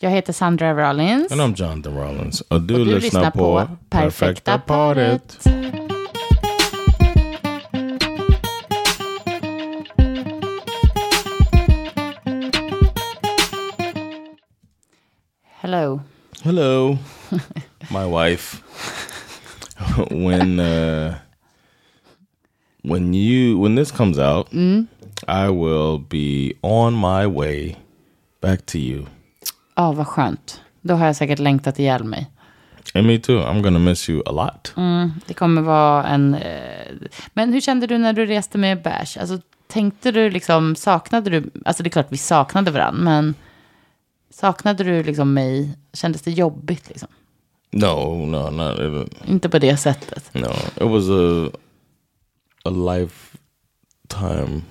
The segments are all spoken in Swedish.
Jag heter Sandra Rollins. And I'm Jonathan Rollins. Och du, Och du lyssnar, lyssnar på på Perfekta paret. Hello. Hello, my wife. when uh, when you when this comes out, I will be on my way back to you. Ja, vad skönt. Då har jag säkert längtat ihjäl mig. And me too. I'm gonna miss you a lot. Det kommer vara en... Eh, men hur kände du när du reste med Bash? Alltså, tänkte du liksom, saknade du... Alltså det är klart vi saknade varandra, men saknade du liksom mig? Kändes det jobbigt liksom? No, no, not even. Inte på det sättet. No, it was a a lifetime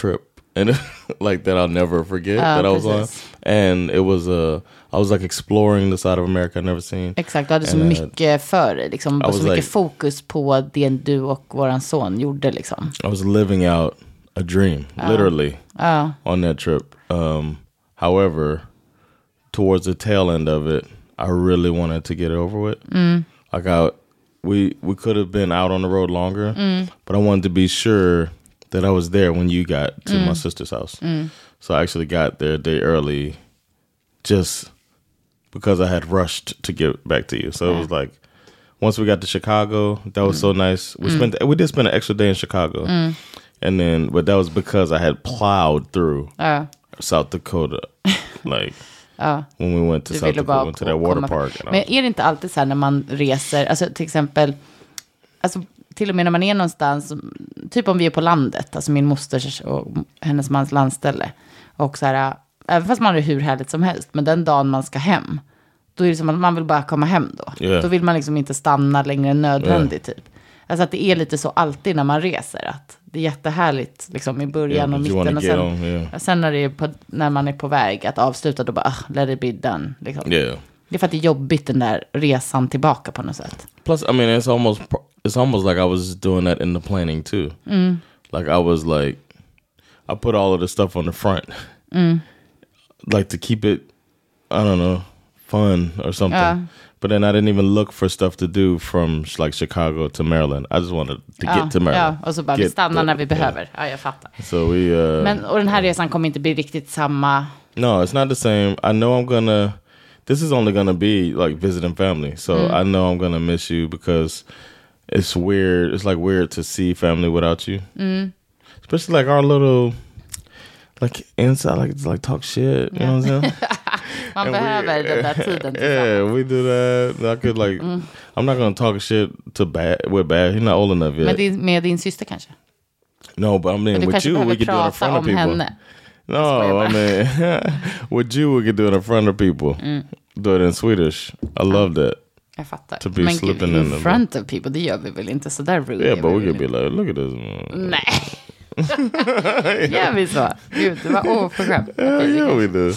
trip, and like that I'll never forget Ah, that I was on. And it was a I was like exploring the side of America I'd never seen. Exakt, du hade så And, uh, mycket för. Liksom, så mycket like- fokus på det du och våran son gjorde. Liksom. I was living out a dream, literally, Ja, on that trip. Um, however, towards the tail end of it, I really wanted to get it over with. Like I, we we could have been out on the road longer, but I wanted to be sure that I was there when you got to my mm. sister's house. Mm. So I actually got there a day early, just because I had rushed to get back to you. So it was like. Once we got to Chicago, that was so mm. nice. We spent we did spend an extra day in Chicago, and then but that was because I had plowed through ja, South Dakota, like ja. when we went to Du ville Dakota, bara went to that water park. Men är det inte alltid så här när man reser, alltså till exempel, alltså till och med när man är någonstans, typ om vi är på landet, alltså min mosters och hennes mans landställe, och så här, även fast man har det hur härligt som helst, men den dagen man ska hem, då är det som att man vill bara komma hem då. Yeah. Då vill man liksom inte stanna längre än nödvändigt typ. Alltså att det är lite så alltid när man reser, att det är jättehärligt liksom i början Yeah, och mitten och sen, on, yeah. sen när, på, när man är på väg att avsluta, då bara, ah, let it be done. Liksom. Yeah. Det är för att det är jobbigt den där resan tillbaka på något sätt. Plus, I mean, it's almost it's almost like I was doing that in the planning too. Like I was like, I put all of the stuff on the front, like to keep it, I don't know, fun or something. Yeah. But then I didn't even look for stuff to do from like Chicago to Maryland. I just wanted to get to ja, Maryland. och så bara, vi Get stannar the- när vi yeah. behöver. Ja, jag fattar. So we. Uh, Men, och den här resan kommer inte bli riktigt samma. No, it's not the same. I know I'm gonna. This is only gonna be like visiting family, so I know I'm gonna miss you because it's weird. It's like weird to see family without you, especially like our little, like inside, like it's like talk shit. You know what I'm saying? Man we- den där tiden yeah, we do that. I could like. I'm not gonna talk shit to bad with bad. He's not old enough yet. Med din, med din syster kanske? no, but I mean with you, we could do it in front of people. henne. No, I mean, with you, we could do it in front of people. Do it in Swedish. I love that. Jag fattar. To be Men gud, slipping in in front of people, det gör vi väl inte sådär rude? Yeah, but we could be like, look at this. Nej. Gör vi så? Gud, det var oförskämt. Yeah, Okej, vi do.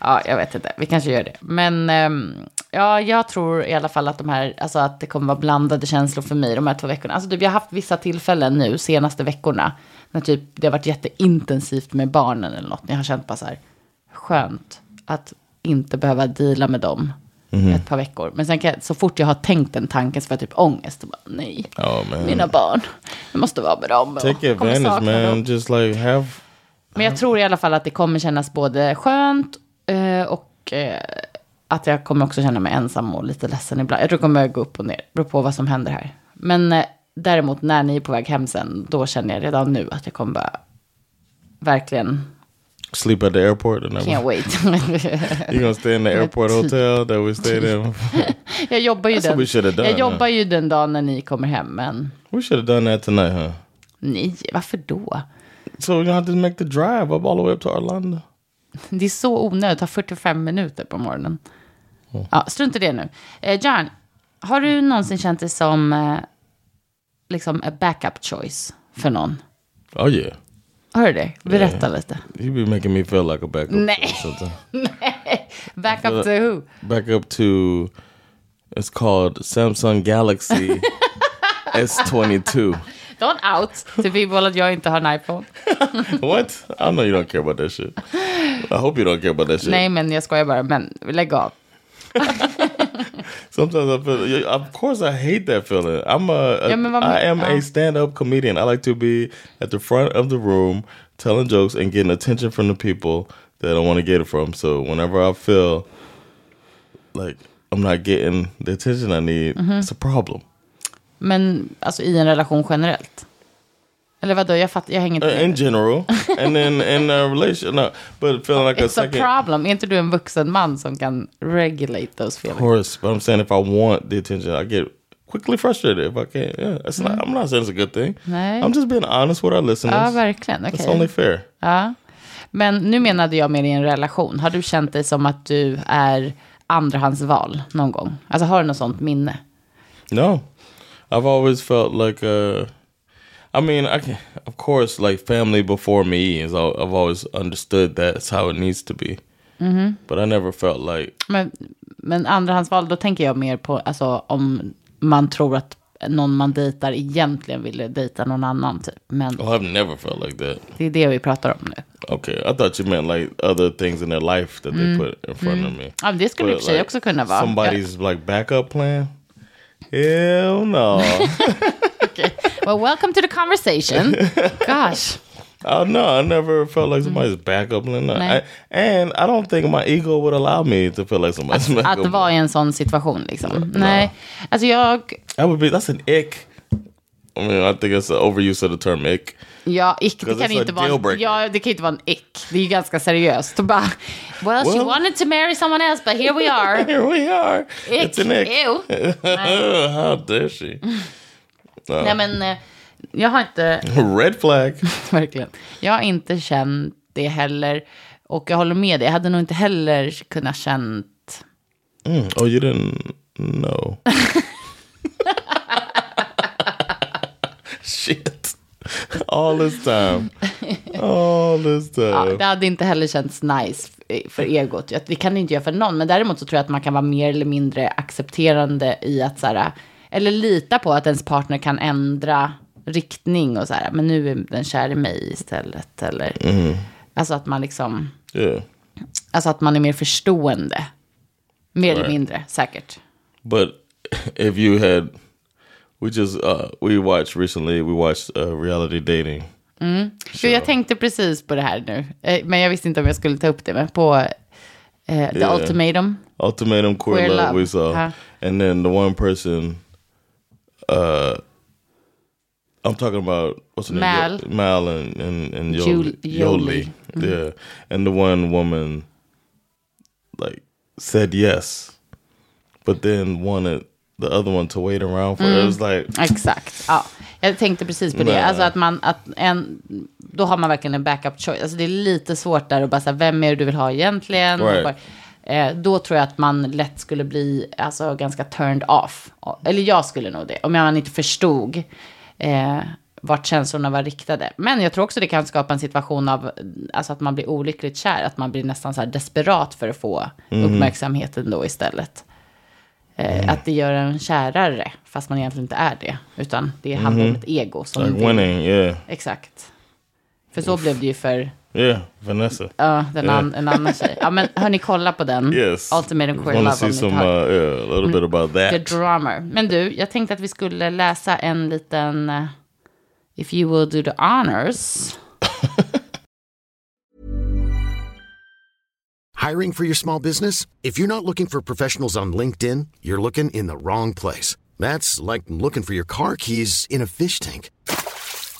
Ja, jag vet inte. Vi kanske gör det. Men ehm, ja, jag tror i alla fall att de här, alltså att det kommer vara blandade känslor för mig de här två veckorna. Alltså typ, jag har haft vissa tillfällen nu, senaste veckorna, när typ det har varit jätteintensivt med barnen eller något. Jag har känt bara så här, skönt att inte behöva deala med dem ett par veckor. Men sen kan jag, så fort jag har tänkt den tanken så får jag typ ångest. Och bara, nej, Oh man, mina barn, jag måste vara med dem. take advantage, sakna dem. man. Just like have. Men jag tror i alla fall att det kommer kännas både skönt eh, och eh, att jag kommer också känna mig ensam och lite ledsen ibland. Jag tror det kommer gå upp och ner, beror på vad som händer här. Men eh, däremot när ni är på väg hem sen, då känner jag redan nu att jag kommer bara verkligen Sleep at the airport and can't wait. You're gonna stay in the airport hotel that we stayed in. jag jobbar ju That's what we should have den, done, jag jobbar ju den dagen när ni kommer hem, men we should have done that tonight, huh? nej, varför då? So we're gonna have to make the drive up all the way up to Arlanda. Det är så onödigt, det tar 45 minuter på morgonen. Ja, strunt i det nu. Eh, John, har du någonsin känt dig som eh, liksom a backup choice för någon? Oh yeah. Har du det? Berätta lite. You be making me feel like a backup. Nej. Backup to who? Backup to it's called Samsung Galaxy S22. Don't out to people att jag inte har en iPhone. What? I know you don't care about that shit. I hope you don't care about that shit. Nej, men jag skojar bara. Men lägg av. Sometimes I feel, of course, I hate that feeling. I'm a, Ja, vad men- I am ja. a stand-up comedian. I like to be at the front of the room, telling jokes and getting attention from the people that I want to get it from. So whenever I feel like I'm not getting the attention I need, Mm-hmm. it's a problem. Men alltså i en relation generellt. Eller vadå, jag fattar, jag hänger inte Uh, med. in general, and then in a relation, no, but feeling like a It's a second. problem. Är inte du en vuxen man som kan regulate those Of feelings? course, but I'm saying if I want the attention, I get quickly frustrated if I can't. Yeah, it's not, I'm not saying it's a good thing. Nej. I'm just being honest with our listeners. Ja, verkligen. Okej. It's only fair. Ja. Men nu menade jag mer i en relation. Har du känt dig som att du är andrahandsval någon gång? Alltså har du något sånt minne? No, I've always felt like uh, I mean, I can, of course, like family before me is. al- I've always understood that's how it needs to be. But I never felt like Men, men andrahandsval, då tänker jag mer på alltså, om man tror att någon man dejtar egentligen ville dejta någon annan typ. Men oh, I've never felt like that. det är det vi pratar om nu. Okay, I thought you meant like other things in their life that they put in front of me. Ja, det skulle i och för sig också kunna vara. somebody's like backup plan. Hell no. Okay. Well, welcome to the conversation. Gosh. Oh no, I never felt like somebody's backup plan. No. I, and I don't think my ego would allow me to feel like somebody's backup. Att vara i en sån situation liksom. Nej, alltså jag, That would be that's an ick. I mean, I think it's an overuse of the term ick. ja, ick, det kan inte vara, ja, det kan inte vara en ick. Det är ju ganska seriöst. Och bara, well, she wanted to marry someone else, but here we are. Here we are. Ick. It's an ick. Ew. How dare she? Nej, men eh, jag har inte, Red flag. verkligen, jag har inte känt det heller. Och jag håller med dig, jag hade nog inte heller kunnat känt Mm. Oh, you didn't know. Shit. All this time. All this time. Ja, det hade inte heller känts nice för egot. Det kan det inte göra för någon. Men däremot så tror jag att man kan vara mer eller mindre accepterande i att så här, eller lita på att ens partner kan ändra riktning och så här, men nu är den kär i mig istället. Eller, alltså att man liksom, Yeah. alltså att man är mer förstående. Mer eller Right. mindre, säkert. But if you had, we just uh, we watched recently. We watched uh, reality dating. För jag tänkte precis på det här nu, eh, men jag visste inte om jag skulle ta upp det, men på eh, The Yeah. Ultimatum. Ultimatum Queer, Queer Love, Love. we saw, Huh. and then the one person, uh, I'm talking about what's her Mal. name? Mal and and and Yoli, Yoli. Yoli. yeah, and the one woman, like said yes, but then wanted the other one to wait around for. It was like Exakt. Ja, jag tänkte precis på det. Nej. Alltså att man, att en, då har man verkligen en backup choice. Alltså det är lite svårt där att bara säga, vem är det du vill ha egentligen? Right. Eh, då tror jag att man lätt skulle bli alltså, ganska turned off. Eller jag skulle nog det, om man inte förstod eh, vart känslorna var riktade. Men jag tror också det kan skapa en situation av alltså att man blir olyckligt kär, att man blir nästan så här desperat för att få uppmärksamheten då istället. Eh, Att det gör en kärare, fast man egentligen inte är det. Utan det handlar om ett ego som like winning. Yeah, Exakt. För så blev det ju för yeah, Vanessa. ja, den an, en annan tjej. Ja, men hörni, kolla på den. Yes, Ultimatum Queer Want Love. to see some? Uh, yeah, a little bit about that. The that. Drummer. Men du, jag tänkte att vi skulle läsa en liten... eh, If you will do the honors. Hiring for your small business? If you're not looking for professionals on LinkedIn, you're looking in the wrong place. That's like looking for your car keys in a fish tank.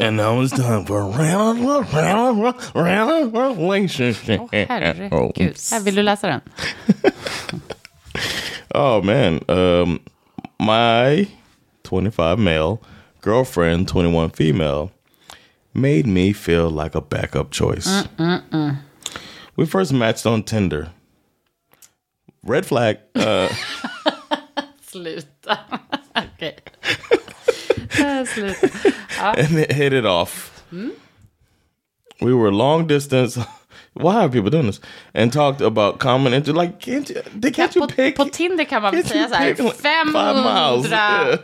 And now it's time for round, round, round, relationship. Åh, herregud. Här, vill du läsa den? Oh man, um, my 25 male girlfriend, 21 female, made me feel like a backup choice. We first matched on Tinder. Red flag. Uh, Sluta. Okej. And it hit it off. We were long distance. Why are people doing this? And talked about common interest. Like, can't you? They can't you På, pick? på Tinder kan man väl säga så här, pick, like, five miles? 500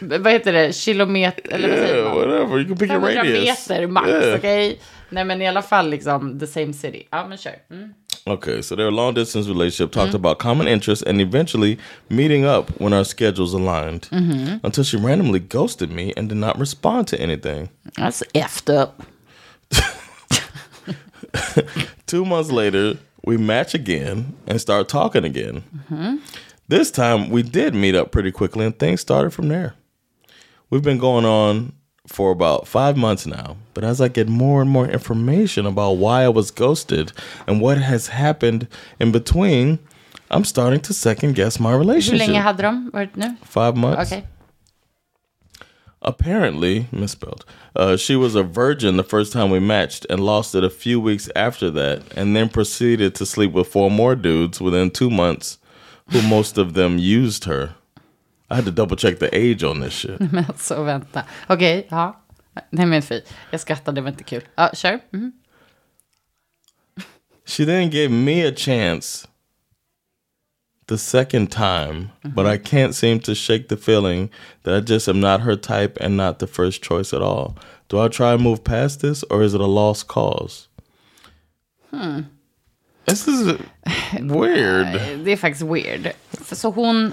Yeah. vad heter det, kilometer, eller vad säger man? whatever. You can pick your 500 radius. meter max, Yeah. okej? Nej men i alla fall liksom the same city. Ja men kör. Mm. Okay, so their long distance relationship, talked mm-hmm. about common interests, and eventually meeting up when our schedules aligned. Mm-hmm. Until she randomly ghosted me and did not respond to anything. That's effed up. Two months later, we match again and start talking again. Mm-hmm. This time, we did meet up pretty quickly, and things started from there. We've been going on for about five months now, but as I get more and more information about why I was ghosted and what has happened in between, I'm starting to second guess my Hur relationship. länge hade de varit nu? Five months. Okej. Apparently, misspelled. Uh, she was a virgin the first time we matched and lost it a few weeks after that, and then proceeded to sleep with four more dudes within two months, who most of them used her. I had to double check the age on this shit. Men alltså vänta. Okej, ja. Nej men fy. Jag skrattade, det var inte kul. Ja, kör. Mhm. She then gave me a chance the second time, but I can't seem to shake the feeling that I just am not her type and not the first choice at all. Do I try and move past this or is it a lost cause? This is weird. Det är faktiskt weird. Så hon,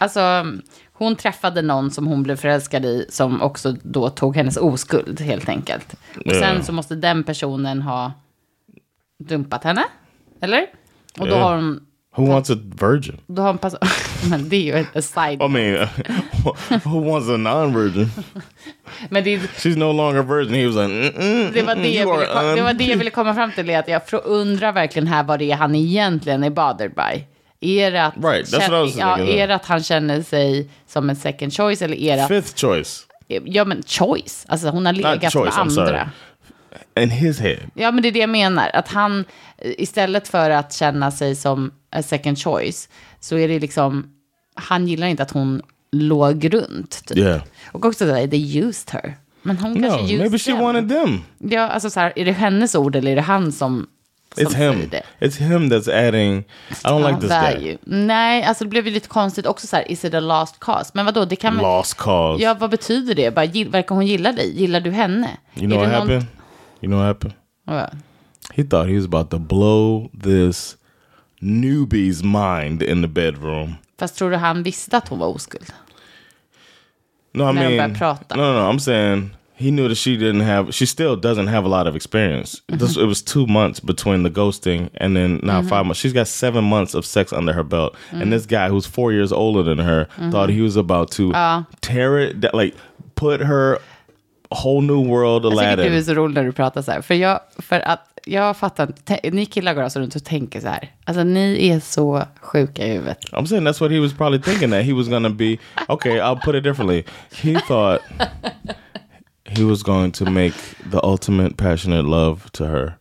alltså, hon träffade någon som hon blev förälskad i som också då tog hennes oskuld helt enkelt. Och sen så måste den personen ha dumpat henne. Eller? Och då har hon, Who wants a virgin? då har hon pass- Men det är ju ett side. I mean, who wants a non-virgin? Men det, She's no longer virgin. He was like, mm-mm, det, var det, jag ville, det var det jag ville komma fram till. Att jag undrar verkligen här vad det är han egentligen är bothered by. Är det att, Right, was ja, är det att han känner sig som en second choice eller är det att Fifth choice. Ja, men choice. Alltså hon har legat choice, med andra. In his head. Ja, men det är det jag menar. Att han, istället för att känna sig som a second choice, så är det liksom, han gillar inte att hon låg runt. Typ. Yeah. Och också det där, they used her. Men hon No, kanske used maybe she them. wanted them. Ja, alltså så här, är det hennes ord eller är det han som It's him. It's him that's adding. I don't like this guy. value. Nej, alltså det blev ju lite konstigt också så här, is it a last cause? Men vadå, det kan väl... Lost cause. Ja, vad betyder det? Bara, gill, verkar hon gilla dig? Gillar du henne? You know what någon- happened? You know what happened? Ja. He thought he was about to blow this newbie's mind in the bedroom. Fast tror du han visste att hon var oskuld? No, I När de mean, började prata. no, no, no. I'm saying he knew that she didn't have. She still doesn't have a lot of experience. This, mm-hmm. it was two months between the ghosting and then now mm-hmm. five months. She's got seven months of sex under her belt, and mm. this guy who's four years older than her mm-hmm. thought he was about to ah. tear it, like put her whole new world Jag tycker du är Aladdin. så rolig när du pratar så här. För, jag, för att jag fattar inte, te- ni killar går alltså runt och tänker så här. Alltså ni är så sjuka i huvudet. I'm saying that's what he was probably thinking that he was gonna be. Okay, I'll put it differently. He thought he was going to make the ultimate passionate love to her,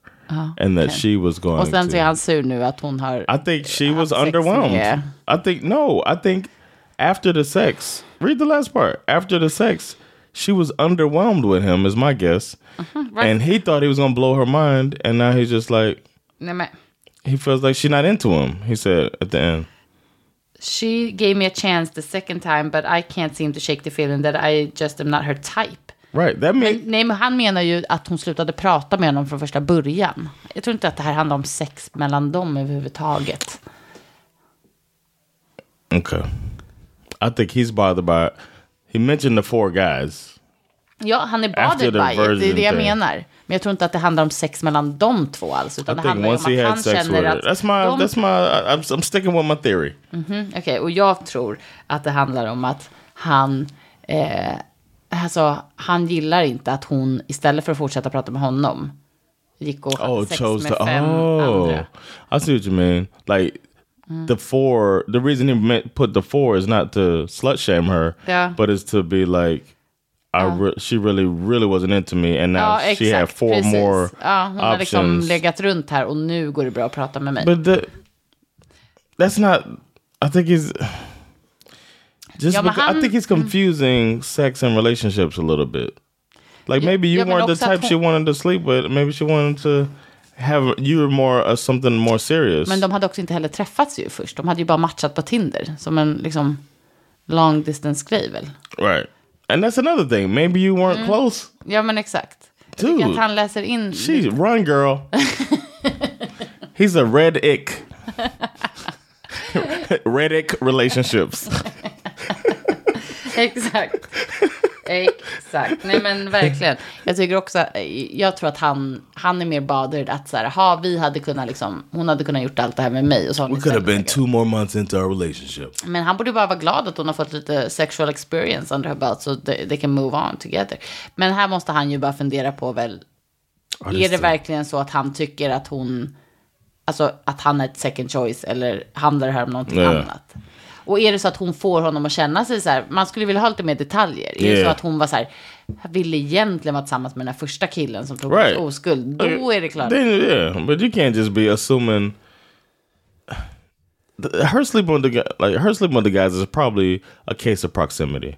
and that she was going Och sen är to. han sur nu att hon har... I think she was underwhelmed. med- I think no. I think after the sex, read the last part. After the sex, she was underwhelmed with him. Is my guess, Mm-hmm, right. and he thought he was gonna blow her mind, and now he's just like Nej, men, he feels like she's not into him. He said at the end. She gave me a chance the second time but I can't seem to shake the feeling that I just am not her type. Right. That means Nej, men han menar ju att hon slutade prata med honom från första början. Jag tror inte att det här handlar om sex mellan dem överhuvudtaget. okay. I think he's bothered by. He mentioned the four guys. Ja, han är bothered the by it, det är det jag thing. menar. Men jag tror inte att det handlar om sex mellan de två alls. I Utan det handlar om att han känner att that's my de... that's my. I'm, I'm sticking with my theory. Okej, och jag tror att det handlar om att han... Eh, alltså, han gillar inte att hon, istället för att fortsätta prata med honom, gick och hade Oh, sex chose med to. fem Oh, andra. I see what you mean. Like the four. The reason he put the four is not to slut shame her, Yeah. but it's to be like, I re- she really, really wasn't into me, and now Ja, she had four precis. more ja, hon har liksom options. legat runt här och nu går det bra att prata med mig. But the, that's not. I think he's. Just Ja, because, I think he's confusing sex and relationships a little bit. Like maybe you ja, weren't the type she hon- wanted to sleep with. Maybe she wanted to have you were more uh, something more serious. Men de hade också inte heller träffats ju först. De hade ju bara matchat på Tinder. Som en liksom long distance grej väl. right, and that's another thing. Maybe you Mm. weren't close. Ja men exakt. Dude. att han läser in. She run, girl. He's a red ick. red ick relationships. Exakt. Exakt. Nej men verkligen. Jag tycker också, jag tror att han, han är mer bothered att så här, ha vi hade kunnat liksom, hon hade kunnat gjort allt det här med mig. Och så We could have been two more months into our relationship. Men han borde bara vara glad att hon har fått lite sexual experience under her belt så they, they can move on together. Men här måste han ju bara fundera på väl, är det verkligen så att han tycker att hon, alltså att han är ett second choice eller handlar det här om någonting Ja. annat? Och är det så att hon får honom att känna sig så här, man skulle vilja ha lite mer detaljer. Är det så Yeah. att hon var så här, jag ville egentligen vara tillsammans med den här första killen som tog Right. oskuld, då är det klart. Then, yeah, but you can't just be assuming. Her sleeping with the like her sleeping with the guys, is probably a case of proximity.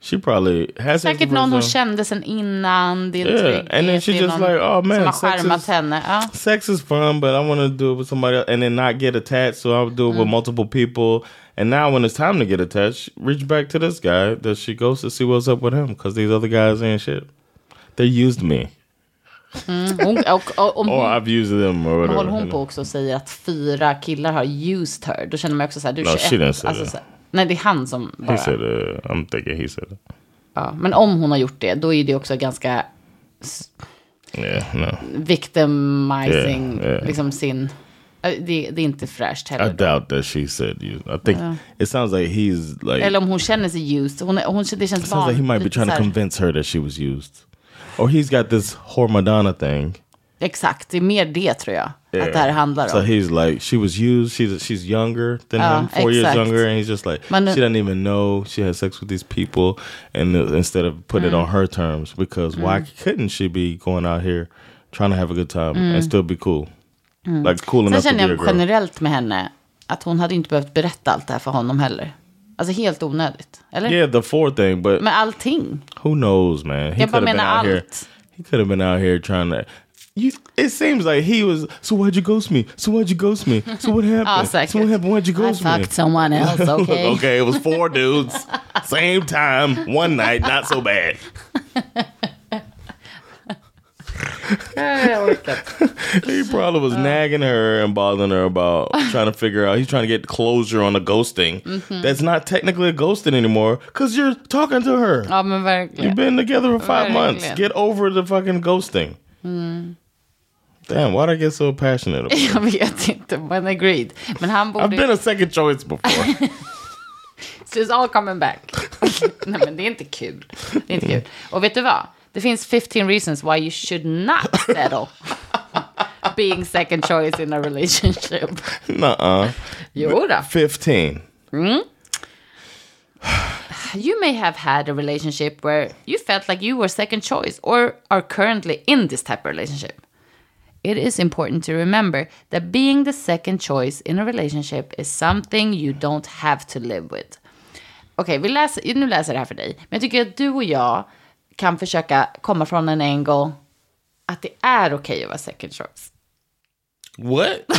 She probably has Säkert någon hon kände sen innan, det är Yeah, trygghet, and then she just like, oh, man, sex is- henne. Ja. Sex is fun, but I want to do it with somebody else and then not get attached. So I'll do it with multiple people. And now, when it's time to get attached, reach back to this guy that she goes to see what's up with him because these other guys ain't shit. They used me, Hon, och, och, om hon, I've used them, or whatever. håller hon på också och säger att fyra killar har used her, då känner man också så här, du är No, 21. she didn't say alltså, så här, nej, det är han som bara... He said, uh, "I'm thinking." He said, ja, men om hon har gjort det, då är det också ganska "Yeah, no." victimizing, Yeah, yeah. liksom sin... äh, Det, det är inte fräscht I heller. doubt that she said you. I think it sounds like he's like. Eller om hon känner sig used. Hon, hon, det känns it sounds like he might be trying to convince her that she was used, or he's got this whore Madonna thing. Exakt, det är mer det tror jag. Att det här handlar So om. he's like, she was used. She's she's younger than Ja, him, four years exakt. younger, and he's just like, Men she doesn't even know she had sex with these people, and uh, instead of put Mm. it on her terms, because why couldn't she be going out here trying to have a good time and still be cool, like cool Mm. Sen enough to be känner jag generellt med henne att hon hade inte behövt berätta allt det här för honom heller. Alltså helt onödigt. Eller? Yeah, the four thing, but Med allting. who knows, man? He Jag bara menar out here. allt. He could have been out here trying to. You, it seems like he was. So why'd you ghost me? So why'd you ghost me? So what happened? Ja, säkert. so what happened? Why'd you I ghost me? fucked someone else, okay? okay, it was four dudes, same time, one night, not so bad. He probably was nagging her and bothering her about trying to figure out. He's trying to get closure on the ghosting. That's not technically a ghosting anymore because you're talking to her. Ja men You've verkligen. been together for five months. Verkligen. Get over the fucking ghosting. Damn, why'd I get so passionate about it? Jag vet inte, men agreed. Men han I've been a second choice before. So it's all coming back. Nej men det är inte kul. Det är inte kul. Mm. Och vet du vad? Det finns 15 reasons why you should not settle being second choice in a relationship. Nuh-uh. Jo då. 15. Mm. You may have had a relationship where you felt like you were second choice or are currently in this type of relationship. It is important to remember that being the second choice in a relationship is something you don't have to live with. Okej, läser, nu läser jag det här för dig. Men jag tycker att du och jag kan försöka komma från en angle att det är okej att vara second choice. What?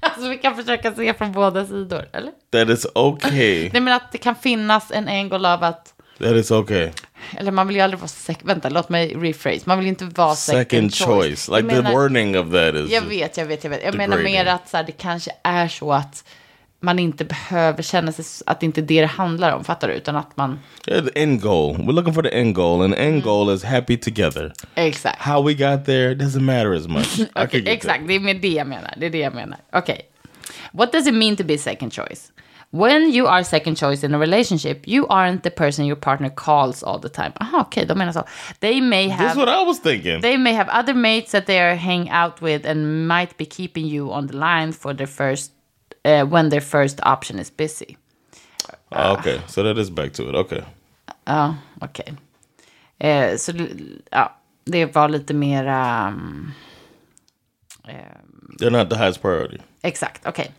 Alltså vi kan försöka se från båda sidor, eller? that is okay. Nej men att det kan finnas en angle av att, that is okay. eller man vill ju aldrig vara second, vänta låt mig rephrase, man vill ju inte vara second, Second choice. Like Jag the menar- wording of that is. Jag vet, jag vet, jag vet. Jag menar Degrading. mer att så här, det kanske är så att man inte behöver känna sig, att det inte är det det handlar om, fattar du? Utan att man, Yeah, the end goal. We're looking for the end goal, and the end Mm. goal is happy together. exakt. How we got there doesn't matter as much. Okej, get exakt, det är med det jag menar. Det är det jag menar. Okej. What does it mean to be second choice? When you are second choice in a relationship, you aren't the person your partner calls all the time. Aha, okej, de menar så. They may That's have... what I was thinking. They may have other mates that they are hang out with and might be keeping you on the line for their first uh, when their first option is busy. Ah, okay, so that is back to it. Okay. Ja, okej. Eh, så det- ja, det var lite mera... um, They're not the highest priority. Exakt, okej.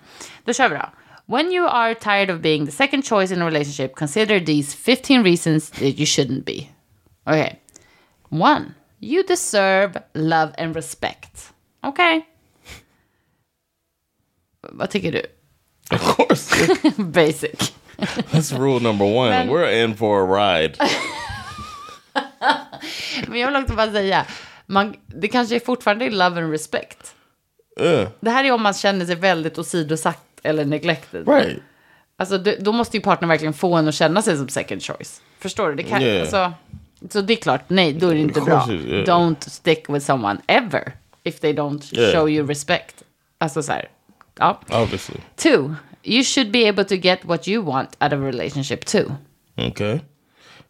Då kör vi då. When you are tired of being the second choice in a relationship, consider these 15 reasons that you shouldn't be. Okay. One, you deserve love and respect. Okej. Vad tycker du? Of course. Basic. That's rule number one. Men- We're in for a ride. Men jag vill också bara säga, man, det kanske är fortfarande är love and respect. Yeah. Det här är om man känner sig väldigt åsidosatt eller neglected. Right. Alltså, det, då måste ju partnern verkligen få en att känna sig som second choice. Förstår du? Det kan, Yeah. alltså, så det är klart, nej, då är det inte bra. course it- yeah. Don't stick with someone ever if they don't Yeah. show you respect. Alltså så här, ja. Obviously. Two, you should be able to get what you want out of a relationship too. Okay.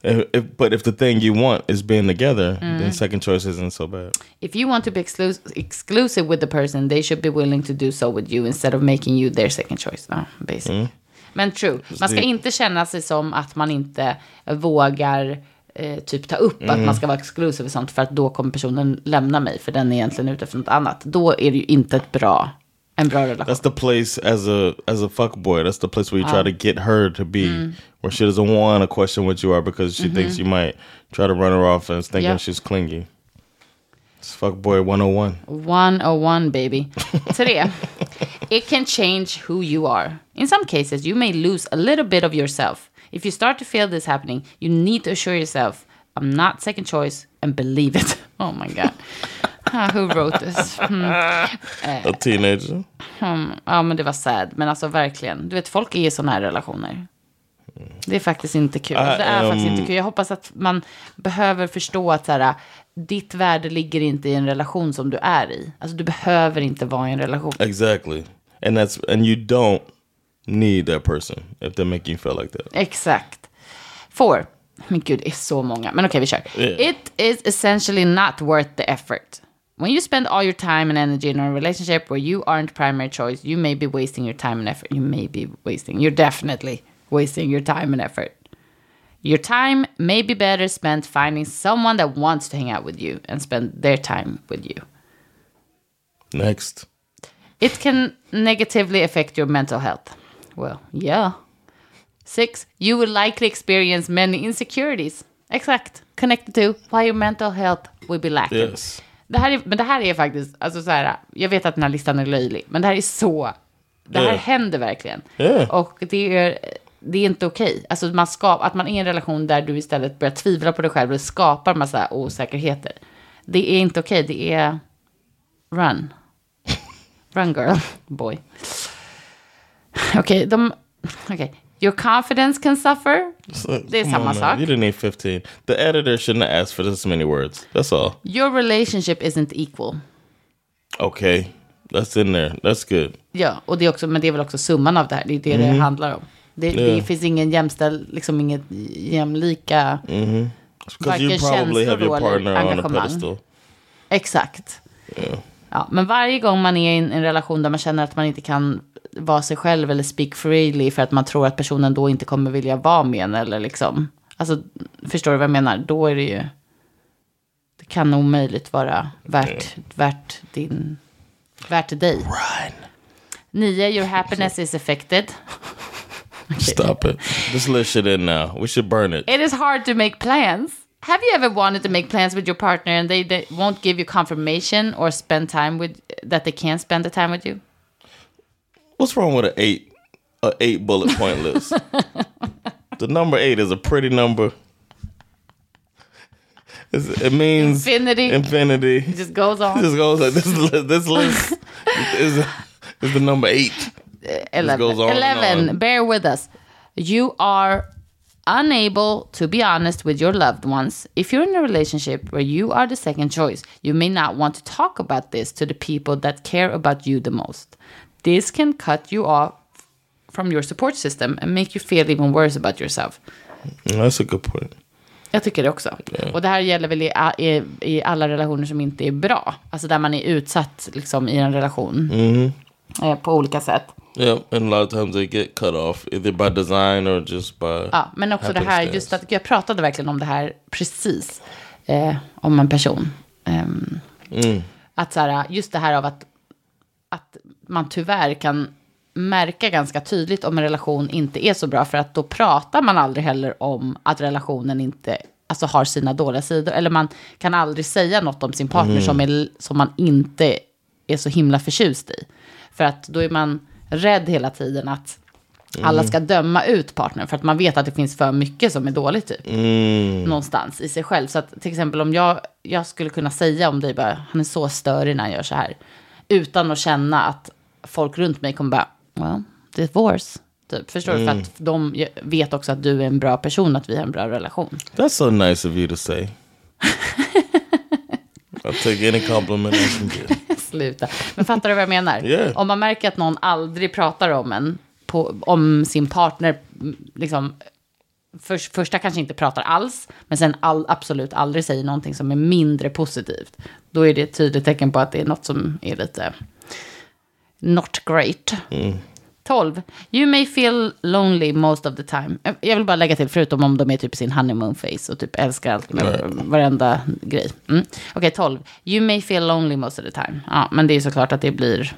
If, if, but if the thing you want is being together, Mm. then second choice isn't so bad. If you want to be exclu- exclusive with the person, they should be willing to do so with you instead of making you their second choice. Ja, basic. Mm. Men true, man ska inte känna sig som att man inte vågar eh, typ ta upp Mm. att man ska vara exclusive och sånt för att då kommer personen lämna mig för den är egentligen ute efter något annat. Då är det ju inte ett bra, en bra relation. That's the place as a as a fuckboy. That's the place where you try to get her to be Mm. where she doesn't want to question what you are because she thinks you might try to run her off and thinking Yep. she's clingy. It's fuck boy 101. 101 baby. Three, it can change who you are. In some cases, you may lose a little bit of yourself. If you start to feel this happening, you need to assure yourself, I'm not second choice, and believe it. Oh my God. Ah, who wrote this? Hmm. A teenager. Ja, men det var sad. Men alltså verkligen. Du vet, folk är i sådana här relationer. Det är faktiskt inte kul. Alltså, det är I faktiskt inte kul. Jag hoppas att man behöver förstå att så här, ditt värde ligger inte i en relation som du är i. Alltså du behöver inte vara i en relation. Exactly. And that's and you don't need that person if they make you feel like that. Exakt. Four. Men gud, det är så många. Men okej, vi kör. Yeah. It is essentially not worth the effort. When you spend all your time and energy in a relationship where you aren't primary choice, you may be wasting your time and effort. You may be wasting. You're definitely wasting your time and effort. Your time may be better spent finding someone that wants to hang out with you and spend their time with you. Next. It can negatively affect your mental health. Well, yeah. Six, you will likely experience many insecurities. Exact. Connected to why your mental health will be lacking. Yes. Det här är, men det här är faktiskt, alltså så här, jag vet att den här listan är löjlig, men det här är så, det här Yeah. händer verkligen. Yeah. Och det är, det är inte okej. Alltså man skap, att man är i en relation där du istället börjar tvivla på dig själv och skapar massa osäkerheter. Det är inte okej, det är run. Run girl, boy. Okej, de, okej. Your confidence can suffer. So, Det är samma on, sak. You didn't need 15. The editor shouldn't have asked for this many words. That's all. Your relationship isn't equal. Okay. That's in there. That's good. Ja, och det är också, men det är väl också summan av det här. Det är det det handlar om. Det, det Yeah. finns ingen jämställd, liksom inget jämlika. Varken probably have your känslor eller partner on a engagemang. pedestal. Exakt. Ja, men varje gång man är i en relation där man känner att man inte kan vara sig själv eller speak freely för att man tror att personen då inte kommer vilja vara med en eller liksom. Alltså, förstår du vad jag menar? Då är det ju... Det kan omöjligt vara värt, värt din, värt dig. Run. Nio, your happiness is affected. Stop it. Just let shit in now. We should burn it. It is hard to make plans. Have you ever wanted to make plans with your partner and they, they won't give you confirmation or spend time with that they can't spend the time with you? What's wrong with an eight a eight bullet point list? the number eight is a pretty number. It's- It means Infinity. Infinity. It just goes on. It just goes like this. li- This list is is the number eight. 11. goes on 11. on. Bear with us. You are unable to be honest with your loved ones. If you're in a relationship where you are the second choice, you may not want to talk about this to the people that care about you the most. This can cut you off from your support system and make you feel even worse about yourself. That's a good point. Jag tycker det också. Och det här gäller väl i, i, i alla relationer som inte är bra. Alltså där man är utsatt liksom, i en relation. Eh, på olika sätt. Yeah, and a lot of times they get cut off either by design or just by. Ja, men också det här, just att jag pratade verkligen om det här precis. Eh, om en person. Ehm, Att så här, just det här av att, att man tyvärr kan märka ganska tydligt om en relation inte är så bra. För att då pratar man aldrig heller om att relationen inte alltså, har sina dåliga sidor. Eller man kan aldrig säga något om sin partner som, är, som man inte är så himla förtjust i. För att då är man rädd hela tiden att alla ska döma ut partnern. För att man vet att det finns för mycket som är dåligt typ. Någonstans i sig själv. Så att till exempel om jag, jag skulle kunna säga om dig bara, han är så störig när han gör så här. Utan att känna att folk runt mig kommer bara, well, divorce. Typ, förstår du? För att de vet också att du är en bra person, att vi har en bra relation. That's so nice of you to say. I'll take any compliment I can get. Sluta. Men fattar du vad jag menar? Yeah. Om man märker att någon aldrig pratar om en, på, om sin partner, liksom, för, första kanske inte pratar alls, men sen all, absolut aldrig säger någonting som är mindre positivt. Då är det ett tydligt tecken på att det är något som är lite not great. 12. You may feel lonely most of the time. Jag vill bara lägga till, förutom om de är typ sin honeymoon face och typ älskar allt med varenda grej. Mm. Okej, 12. You may feel lonely most of the time. Ja, men det är såklart att det blir...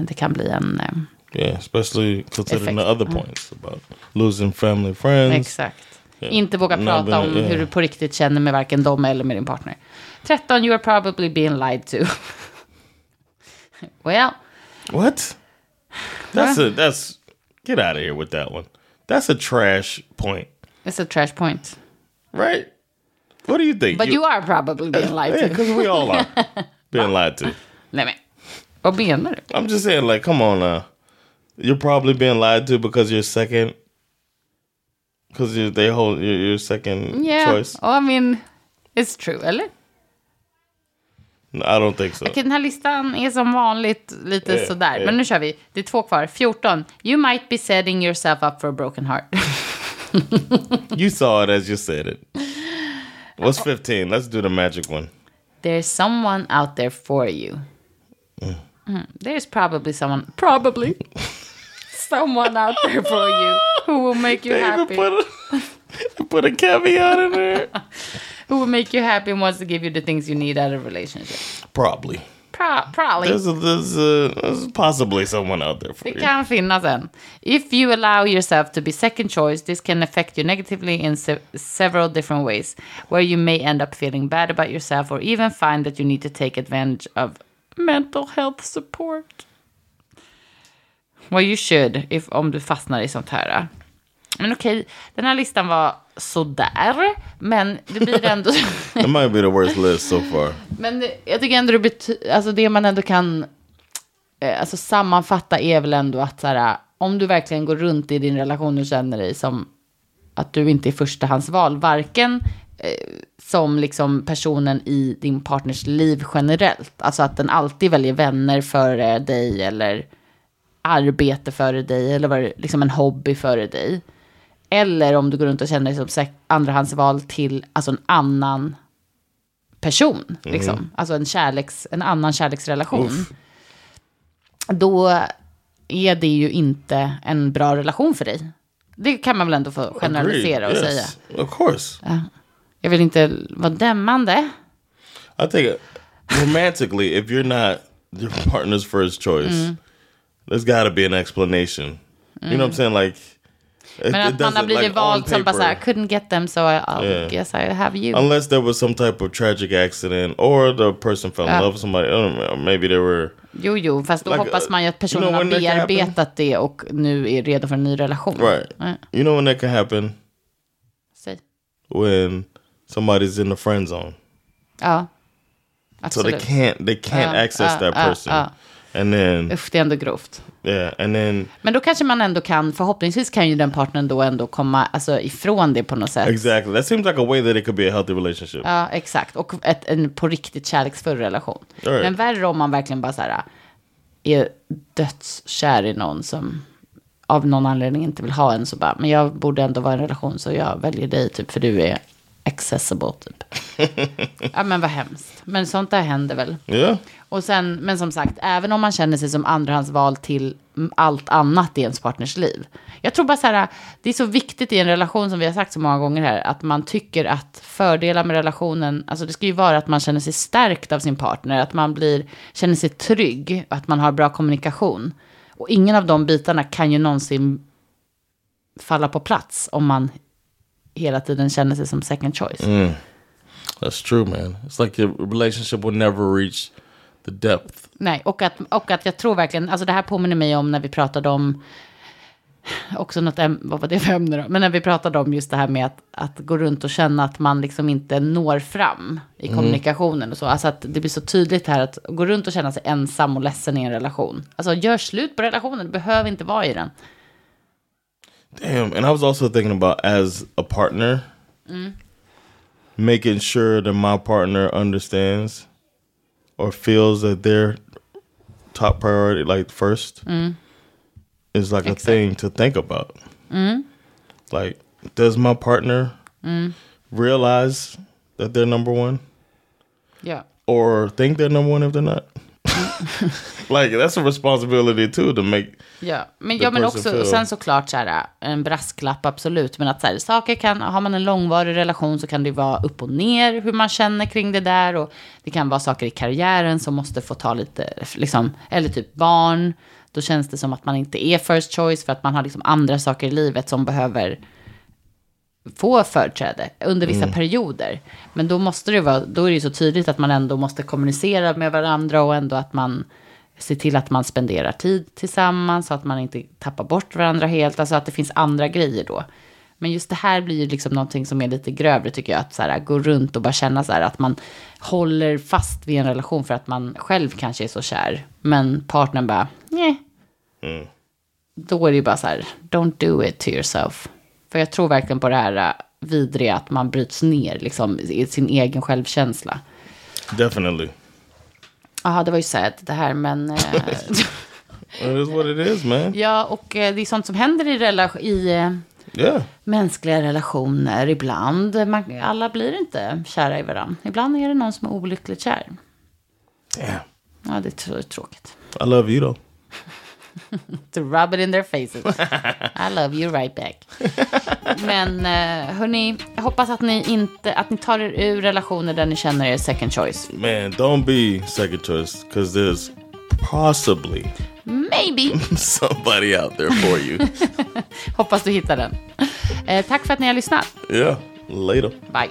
Det kan bli en... Yeah, especially considering the other points about losing family friends. Exakt. Inte våga prata men, om yeah. hur du på riktigt känner med varken dem eller med din partner. 13. You are probably being lied to. well, What? That's a that's get out of here with that one. That's a trash point, it's a trash point. right? What do you think? But you are probably being lied yeah, to. because we all are being lied to. Nej men, vad menar du? I'm just saying, like, come on now. You're probably being lied to because you're second. Because you they hold you're, you're second Yeah, choice. I mean, it's true, eller? I don't think so. Okej, den här listan är som vanligt lite Yeah, sådär. yeah. Men nu kör vi. Det är två kvar. 14. You might be setting yourself up for a broken heart. You saw it as you said it. What's 15? Let's do the magic one. There's someone out there for you. Mm, There's probably someone, probably someone out there for you who will make you They happy. put a, put a caveat in there. Who will make you happy and wants to give you the things you need out of a relationship. Probably. Pro- probably. There's, a, there's, a, there's possibly someone out there for Det you. kan finnas en. If you allow yourself to be second choice, this can affect you negatively in se- several different ways, where you may end up feeling bad about yourself or even find that you need to take advantage of mental health support. Well, you should, if, om du fastnar i sånt här. Men okej, den här listan var sådär, men det blir ändå... That might be the worst list so far. Men jag tycker ändå det, bety- alltså det man ändå kan eh, alltså sammanfatta är väl ändå att så här, om du verkligen går runt i din relation och känner dig som att du inte är förstahandsval, varken eh, som liksom personen i din partners liv generellt, alltså att den alltid väljer vänner före dig eller arbete före dig eller vad det- liksom en hobby före dig. Eller om du går runt och känner dig som andrahandsval till alltså en annan person. Liksom. Alltså en, kärleks, en annan kärleksrelation. Då är det ju inte en bra relation för dig. Det kan man väl ändå få generalisera och Agreed. säga. Yes, Of course. Jag vill inte vara dömande. I think romantically, if you're not your partner's first choice, Mm. There's got to be an explanation. You know what I'm mm. saying? Like, it, Men att man har doesn't, blivit like, vald som bara så här, paper, couldn't get them so I'll Yeah. guess I have you. Unless there was some type of tragic accident or the person fell in love with somebody. I don't know, maybe they were. Jo, jo, fast då Like, hoppas uh, man ju att you personen know har when that can bearbetat det och nu är redo för en ny relation. Right. Ja, You know when that can happen? säg. When somebody's in the friend zone. Ja, So they can't they can't Ja, access ja, that person. ja. Then Usch, det är ändå grovt. yeah, then Men då kanske man ändå kan, förhoppningsvis kan ju den partnern då ändå komma alltså, ifrån det på något sätt. exactly. That seems like a way that it could be a healthy relationship. Ja, exakt. Och ett, en på riktigt kärleksfull relation. Right. Men värre om man verkligen bara så här är dödskär i någon som av någon anledning inte vill ha en så bara, men jag borde ändå vara i en relation så jag väljer dig typ för du är accessible typ. ja men vad hemskt. Men sånt där händer väl. Yeah. Och sen, men som sagt, även om man känner sig som andrahandsval till allt annat i ens partners liv. Jag tror bara så här, det är så viktigt i en relation som vi har sagt så många gånger här, att man tycker att fördelar med relationen, alltså det ska ju vara att man känner sig stärkt av sin partner, att man blir, känner sig trygg, att man har bra kommunikation. Och ingen av de bitarna kan ju någonsin falla på plats om man hela tiden känner sig som second choice. That's true, man. It's like your relationship will never reach the depth. Nej, och att, och att jag tror verkligen, alltså det här påminner mig om när vi pratade om, också något, vad var det för ämne då? Men när vi pratade om just det här med att, att gå runt och känna att man liksom inte når fram i kommunikationen och så. Alltså att det blir så tydligt här att gå runt och känna sig ensam och ledsen i en relation. Alltså gör slut på relationen, du behöver inte vara i den. Damn. And I was also thinking about as a partner, making sure that my partner understands or feels that their top priority, like first, mm. is like a thing to think about. Mm. Like, does my partner mm. realize that they're number one? Yeah. or think they're number one if they're not. Like that's a responsibility too to make. Ja, men, ja, men också, feel- sen såklart så här, en brasklapp absolut, men att så här, saker kan, har man en långvarig relation så kan det vara upp och ner hur man känner kring det där och det kan vara saker i karriären som måste få ta lite, liksom, eller typ barn, då känns det som att man inte är first choice för att man har liksom andra saker i livet som behöver få företräde under vissa perioder. Men då måste det vara, då är det ju så tydligt att man ändå måste kommunicera med varandra och ändå att man ser till att man spenderar tid tillsammans så att man inte tappar bort varandra helt, alltså att det finns andra grejer då. Men just det här blir ju liksom någonting som är lite grövre tycker jag, att så här, gå runt och bara känna så här att man håller fast vid en relation för att man själv kanske är så kär, men partnern bara, nej. Då är det ju bara så här, don't do it to yourself. För jag tror verkligen på det här äh, vidriga att man bryts ner liksom i sin egen självkänsla. Definitely, Ja, det var ju sad det här, men... eh, it is what it is, man. ja, och eh, det är sånt som händer i, rela- i Yeah, mänskliga relationer ibland. Man, alla blir inte kära i varandra. Ibland är det någon som är olyckligt kär. damn. Ja, det är tr- tråkigt. I love you though. To rub it in their faces. I love you right back. Men eh, hörni, jag hoppas att ni inte, att ni tar er ur relationer där ni känner er second choice. Man, don't be second choice because there's possibly Maybe. somebody out there for you. Hoppas du hittar den. Eh, tack för att ni har lyssnat. yeah, later. Bye.